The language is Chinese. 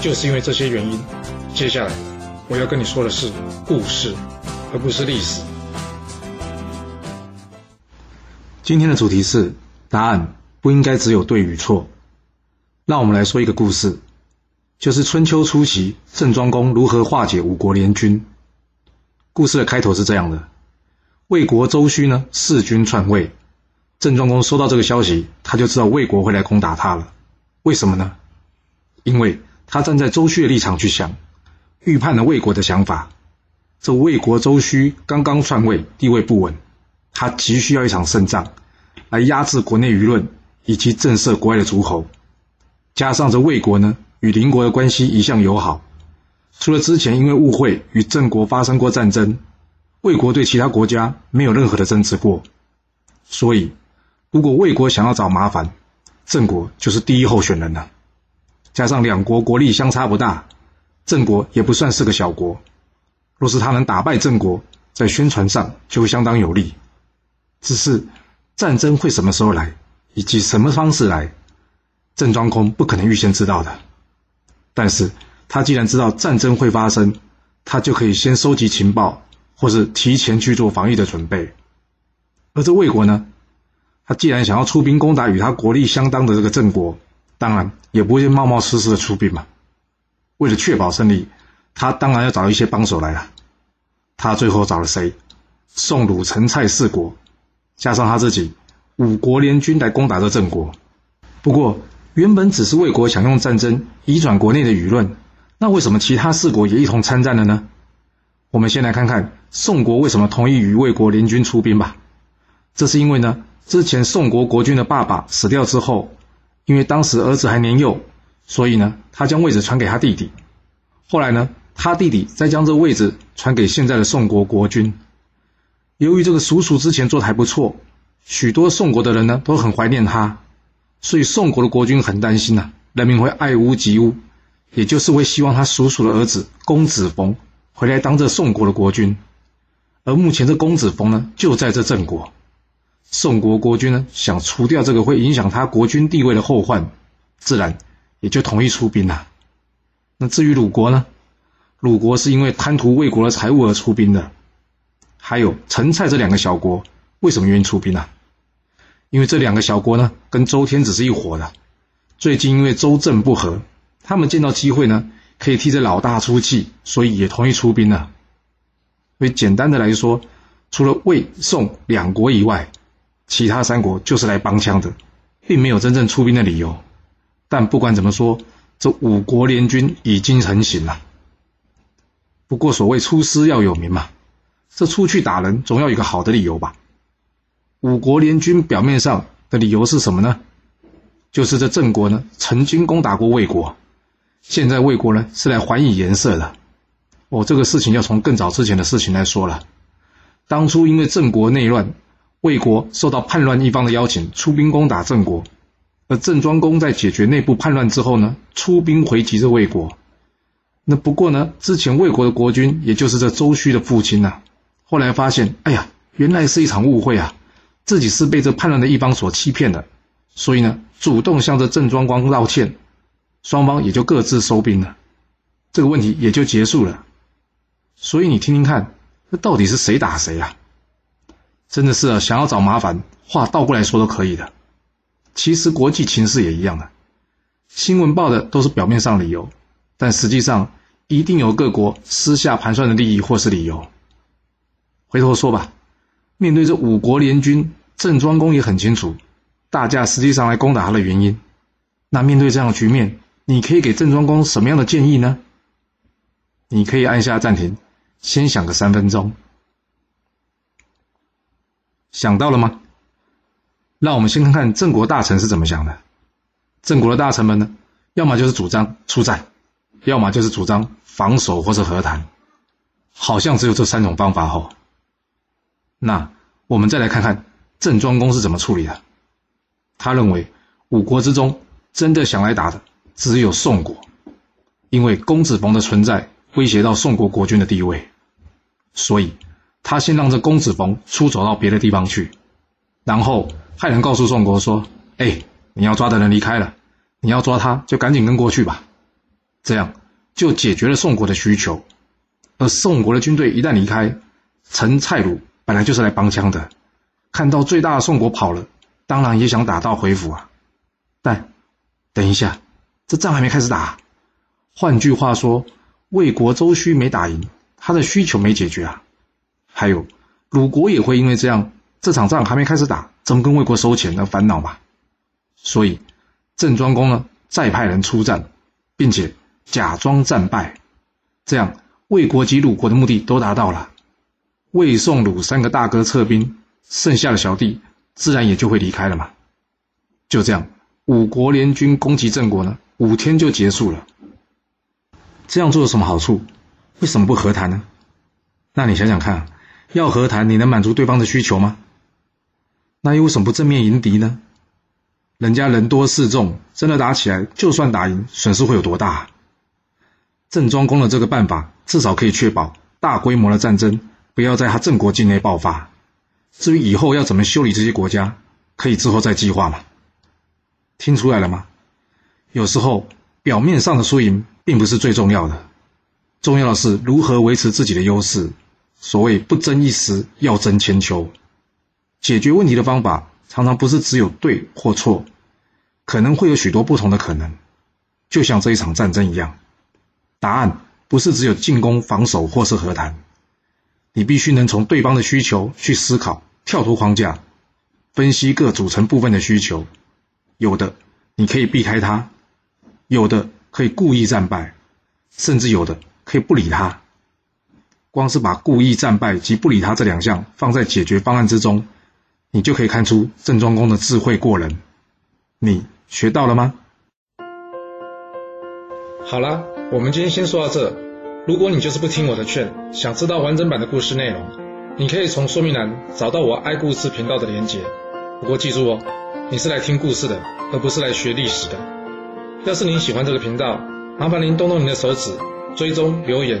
就是因为这些原因，接下来我要跟你说的是故事，而不是历史。今天的主题是答案不应该只有对与错。让我们来说一个故事，就是春秋初期郑庄公如何化解五国联军。故事的开头是这样的：魏国周须呢弑君篡位，郑庄公收到这个消息，他就知道魏国会来攻打他了。为什么呢？因为他站在周须的立场去想，预判了魏国的想法。这魏国周须刚刚篡位，地位不稳，他急需要一场胜仗，来压制国内舆论以及震慑国外的诸侯。加上这魏国呢，与邻国的关系一向友好，除了之前因为误会与郑国发生过战争，魏国对其他国家没有任何的争执过。所以，如果魏国想要找麻烦，郑国就是第一候选人了。加上两国国力相差不大，郑国也不算是个小国。若是他能打败郑国，在宣传上就会相当有利。只是战争会什么时候来，以及什么方式来，郑庄公不可能预先知道的。但是他既然知道战争会发生，他就可以先收集情报，或是提前去做防御的准备。而这魏国呢，他既然想要出兵攻打与他国力相当的这个郑国。当然也不会冒冒失失的出兵嘛。为了确保胜利，他当然要找一些帮手来了。他最后找了谁？宋、鲁、陈、蔡四国，加上他自己，五国联军来攻打这郑国。不过，原本只是魏国想用战争移转国内的舆论，那为什么其他四国也一同参战了呢？我们先来看看宋国为什么同意与魏国联军出兵吧。这是因为呢，之前宋国国君的爸爸死掉之后。因为当时儿子还年幼，所以呢，他将位置传给他弟弟。后来呢，他弟弟再将这位置传给现在的宋国国君。由于这个叔叔之前做的还不错，许多宋国的人呢都很怀念他，所以宋国的国君很担心呐，人民会爱屋及乌，也就是会希望他叔叔的儿子公子冯回来当这宋国的国君。而目前这公子冯呢，就在这郑国。宋国国君呢，想除掉这个会影响他国君地位的后患，自然也就同意出兵了。那至于鲁国呢？鲁国是因为贪图魏国的财物而出兵的。还有陈蔡这两个小国，为什么愿意出兵呢？因为这两个小国呢，跟周天子是一伙的。最近因为周郑不和，他们见到机会呢，可以替这老大出气，所以也同意出兵了。所以简单的来说，除了魏、宋两国以外，其他三国就是来帮腔的，并没有真正出兵的理由。但不管怎么说，这五国联军已经成型了。不过所谓出师要有名嘛，这出去打人总要有个好的理由吧。五国联军表面上的理由是什么呢？就是这郑国呢曾经攻打过魏国，现在魏国呢是来还以颜色的。哦，这个事情要从更早之前的事情来说了。当初因为郑国内乱。魏国受到叛乱一方的邀请，出兵攻打郑国。而郑庄公在解决内部叛乱之后呢，出兵回击这魏国。那不过呢，之前魏国的国君，也就是这周须的父亲呐，后来发现，哎呀，原来是一场误会啊，自己是被这叛乱的一方所欺骗的，所以呢，主动向这郑庄公道歉，双方也就各自收兵了，这个问题也就结束了。所以你听听看，这到底是谁打谁啊？真的是啊，想要找麻烦，话倒过来说都可以的。其实国际情势也一样的，新闻报的都是表面上理由，但实际上一定有各国私下盘算的利益或是理由。回头说吧，面对这五国联军，郑庄公也很清楚，大家实际上来攻打他的原因。那面对这样的局面，你可以给郑庄公什么样的建议呢？你可以按下暂停，先想个三分钟。想到了吗？让我们先看看郑国大臣是怎么想的。郑国的大臣们呢，要么就是主张出战，要么就是主张防守或是和谈，好像只有这三种方法吼。那我们再来看看郑庄公是怎么处理的。他认为五国之中真的想来打的只有宋国，因为公子冯的存在威胁到宋国国君的地位，所以他先让这公子冯出走到别的地方去，然后派人告诉宋国说：“哎，你要抓的人离开了，你要抓他就赶紧跟过去吧。”这样就解决了宋国的需求。而宋国的军队一旦离开，陈蔡鲁本来就是来帮腔的，看到最大的宋国跑了。当然也想打道回府啊，但等一下，这仗还没开始打。换句话说，魏国周须没打赢，他的需求没解决啊。还有，鲁国也会因为这样，这场仗还没开始打，怎么跟魏国收钱而烦恼吧？所以，郑庄公呢，再派人出战，并且假装战败，这样魏国及鲁国的目的都达到了。魏、宋、鲁三个大哥撤兵，剩下的小弟。自然也就会离开了嘛。就这样，五国联军攻击郑国呢，五天就结束了。这样做有什么好处？为什么不和谈呢？那你想想看，要和谈，你能满足对方的需求吗？那又为什么不正面迎敌呢？人家人多势众，真的打起来，就算打赢，损失会有多大？郑庄公的这个办法，至少可以确保大规模的战争不要在他郑国境内爆发。至于以后要怎么修理这些国家，可以之后再计划嘛。听出来了吗？有时候表面上的输赢并不是最重要的，重要的是如何维持自己的优势。所谓不争一时，要争千秋。解决问题的方法常常不是只有对或错，可能会有许多不同的可能。就像这一场战争一样，答案不是只有进攻、防守或是和谈。你必须能从对方的需求去思考，跳脱框架，分析各组成部分的需求。有的你可以避开他，有的可以故意战败，甚至有的可以不理他。光是把故意战败及不理他这两项放在解决方案之中，你就可以看出郑庄公的智慧过人。你学到了吗？好了，我们今天先说到这。如果你就是不听我的劝，想知道完整版的故事内容，你可以从说明栏找到我爱故事频道的连结。不过记住哦，你是来听故事的，而不是来学历史的。要是您喜欢这个频道，麻烦您动动您的手指，追踪、留言，